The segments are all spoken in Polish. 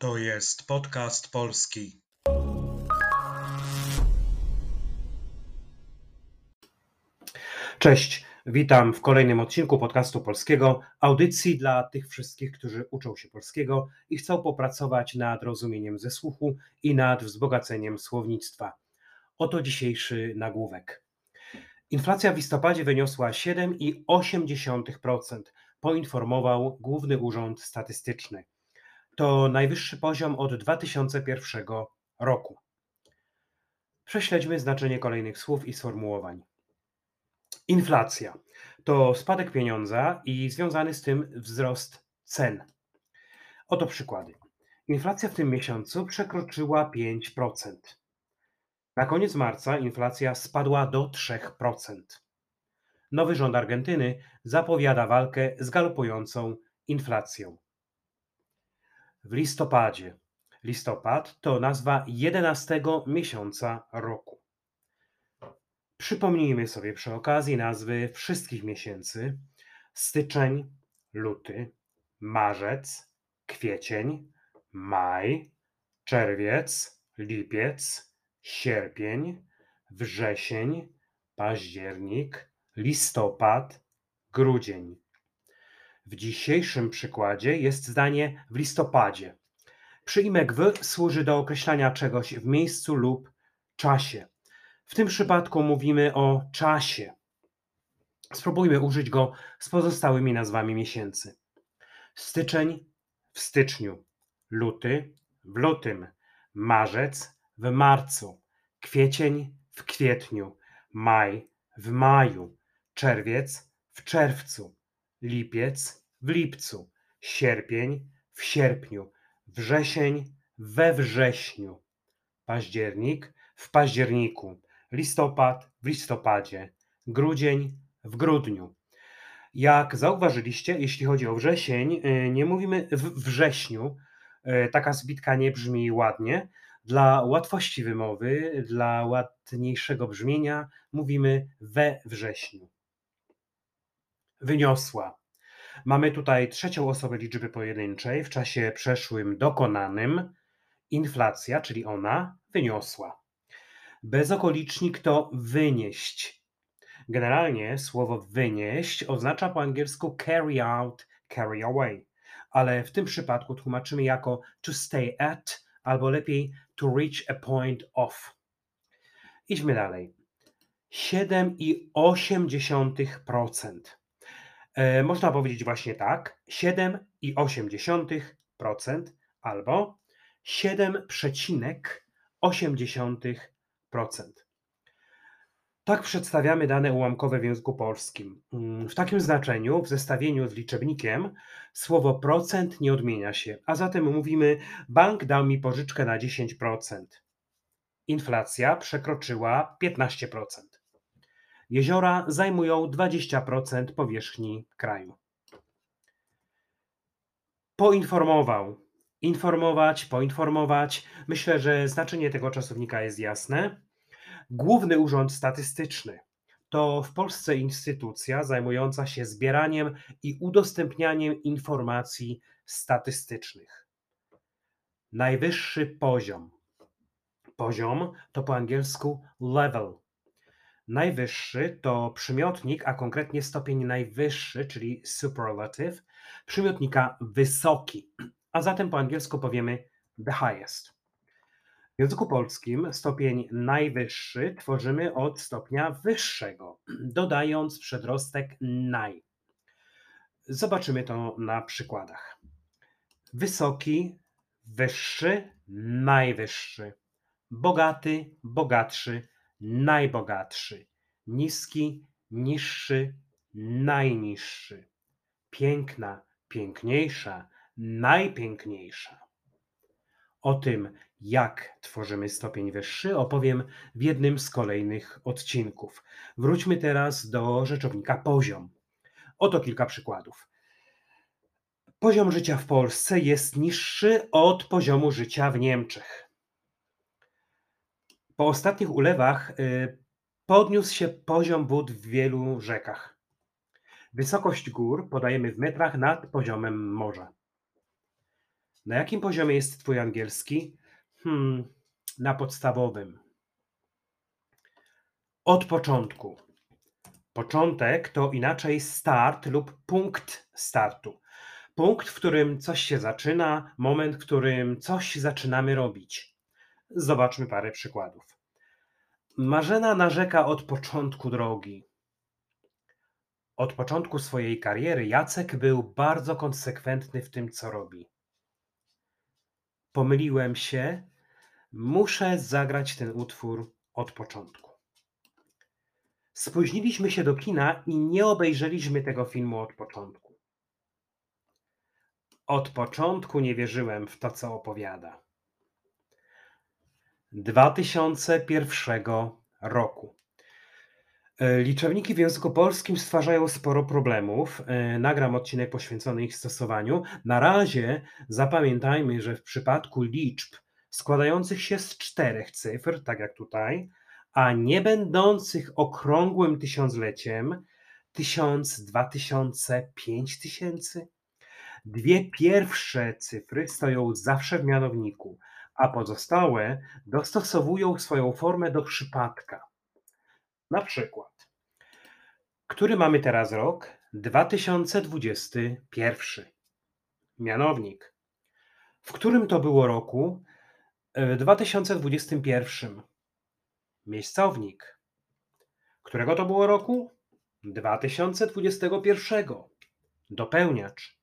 To jest podcast polski. Cześć, witam w kolejnym odcinku podcastu polskiego, audycji dla tych wszystkich, którzy uczą się polskiego i chcą popracować nad rozumieniem ze słuchu i nad wzbogaceniem słownictwa. Oto dzisiejszy nagłówek. Inflacja w listopadzie wyniosła 7,8%, poinformował Główny Urząd Statystyczny. To najwyższy poziom od 2001 roku. Prześledźmy znaczenie kolejnych słów i sformułowań. Inflacja to spadek pieniądza i związany z tym wzrost cen. Oto przykłady. Inflacja w tym miesiącu przekroczyła 5%. Na koniec marca inflacja spadła do 3%. Nowy rząd Argentyny zapowiada walkę z galopującą inflacją. W listopadzie. Listopad to nazwa 11 miesiąca roku. Przypomnijmy sobie przy okazji nazwy wszystkich miesięcy: styczeń, luty, marzec, kwiecień, maj, czerwiec, lipiec, sierpień, wrzesień, październik, listopad, grudzień. W dzisiejszym przykładzie jest zdanie w listopadzie. Przyimek w służy do określania czegoś w miejscu lub czasie. W tym przypadku mówimy o czasie. Spróbujmy użyć go z pozostałymi nazwami miesięcy. Styczeń w styczniu, luty w lutym, marzec w marcu, kwiecień w kwietniu, maj w maju, czerwiec w czerwcu, lipiec w lipcu, sierpień w sierpniu, wrzesień we wrześniu, październik w październiku, listopad w listopadzie, grudzień w grudniu. Jak zauważyliście, jeśli chodzi o wrzesień, y, nie mówimy w wrześniu. Y, taka zbitka nie brzmi ładnie. Dla łatwości wymowy, dla ładniejszego brzmienia mówimy we wrześniu. Wyniosła. Mamy tutaj trzecią osobę liczby pojedynczej w czasie przeszłym dokonanym. Inflacja, czyli ona, wyniosła. Bezokolicznik to wynieść. Generalnie słowo wynieść oznacza po angielsku carry out, carry away, ale w tym przypadku tłumaczymy jako to stay at albo lepiej to reach a point of. Idźmy dalej. 7,8%. E, można powiedzieć właśnie tak: 7,8% albo 7,8%. Tak przedstawiamy dane ułamkowe w języku polskim. Mm, w takim znaczeniu, w zestawieniu z liczebnikiem, słowo procent nie odmienia się, a zatem mówimy: Bank dał mi pożyczkę na 10%. Inflacja przekroczyła 15%. Jeziora zajmują 20% powierzchni kraju. Poinformował. Informować, poinformować. Myślę, że znaczenie tego czasownika jest jasne. Główny Urząd Statystyczny to w Polsce instytucja zajmująca się zbieraniem i udostępnianiem informacji statystycznych. Najwyższy poziom. Poziom to po angielsku level. Najwyższy to przymiotnik, a konkretnie stopień najwyższy, czyli superlative, przymiotnika wysoki, a zatem po angielsku powiemy the highest. W języku polskim stopień najwyższy tworzymy od stopnia wyższego, dodając przedrostek naj. Zobaczymy to na przykładach. Wysoki, wyższy, najwyższy. Bogaty, bogatszy, najbogatszy. Niski, niższy, najniższy. Piękna, piękniejsza, najpiękniejsza. O tym, jak tworzymy stopień wyższy, opowiem w jednym z kolejnych odcinków. Wróćmy teraz do rzeczownika poziom. Oto kilka przykładów. Poziom życia w Polsce jest niższy od poziomu życia w Niemczech. Po ostatnich ulewach y, podniósł się poziom wód w wielu rzekach. Wysokość gór podajemy w metrach nad poziomem morza. Na jakim poziomie jest Twój angielski? Hmm, na podstawowym. Od początku. Początek to inaczej start lub punkt startu. Punkt, w którym coś się zaczyna, moment, w którym coś zaczynamy robić. Zobaczmy parę przykładów. Marzena narzeka od początku drogi. Od początku swojej kariery Jacek był bardzo konsekwentny w tym, co robi. Pomyliłem się, muszę zagrać ten utwór od początku. Spóźniliśmy się do kina i nie obejrzeliśmy tego filmu od początku. Od początku nie wierzyłem w to, co opowiada. 2001 roku. E, Liczowniki w języku polskim stwarzają sporo problemów. E, Nagram odcinek poświęcony ich stosowaniu. Na razie zapamiętajmy, że w przypadku liczb składających się z czterech cyfr, tak jak tutaj, a nie będących okrągłym tysiącleciem, tysiąc, dwa tysiące, pięć tysięcy, dwie pierwsze cyfry stoją zawsze w mianowniku, a pozostałe dostosowują swoją formę do przypadka. Na przykład, który mamy teraz rok? 2021. Mianownik. W którym to było roku? W 2021. Miejscownik. Którego to było roku? 2021. Dopełniacz.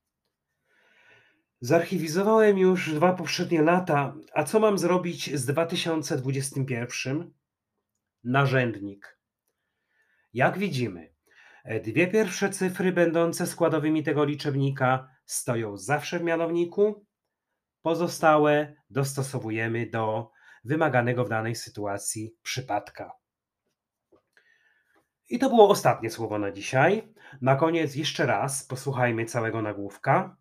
Zarchiwizowałem już dwa poprzednie lata, a co mam zrobić z 2021? Narzędnik. Jak widzimy, dwie pierwsze cyfry będące składowymi tego liczebnika stoją zawsze w mianowniku, pozostałe dostosowujemy do wymaganego w danej sytuacji przypadka. I to było ostatnie słowo na dzisiaj. Na koniec jeszcze raz posłuchajmy całego nagłówka.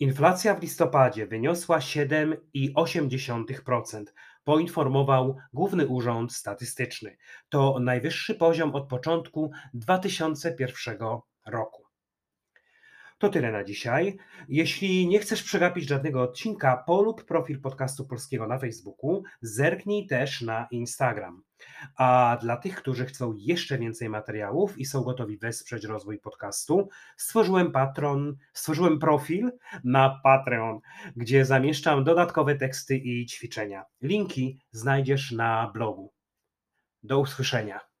Inflacja w listopadzie wyniosła 7,8%, poinformował Główny Urząd Statystyczny. To najwyższy poziom od początku 2001 roku. To tyle na dzisiaj. Jeśli nie chcesz przegapić żadnego odcinka, polub profil podcastu polskiego na Facebooku, zerknij też na Instagram. A dla tych, którzy chcą jeszcze więcej materiałów i są gotowi wesprzeć rozwój podcastu, stworzyłem patron, stworzyłem profil na Patreon, gdzie zamieszczam dodatkowe teksty i ćwiczenia. Linki znajdziesz na blogu. Do usłyszenia.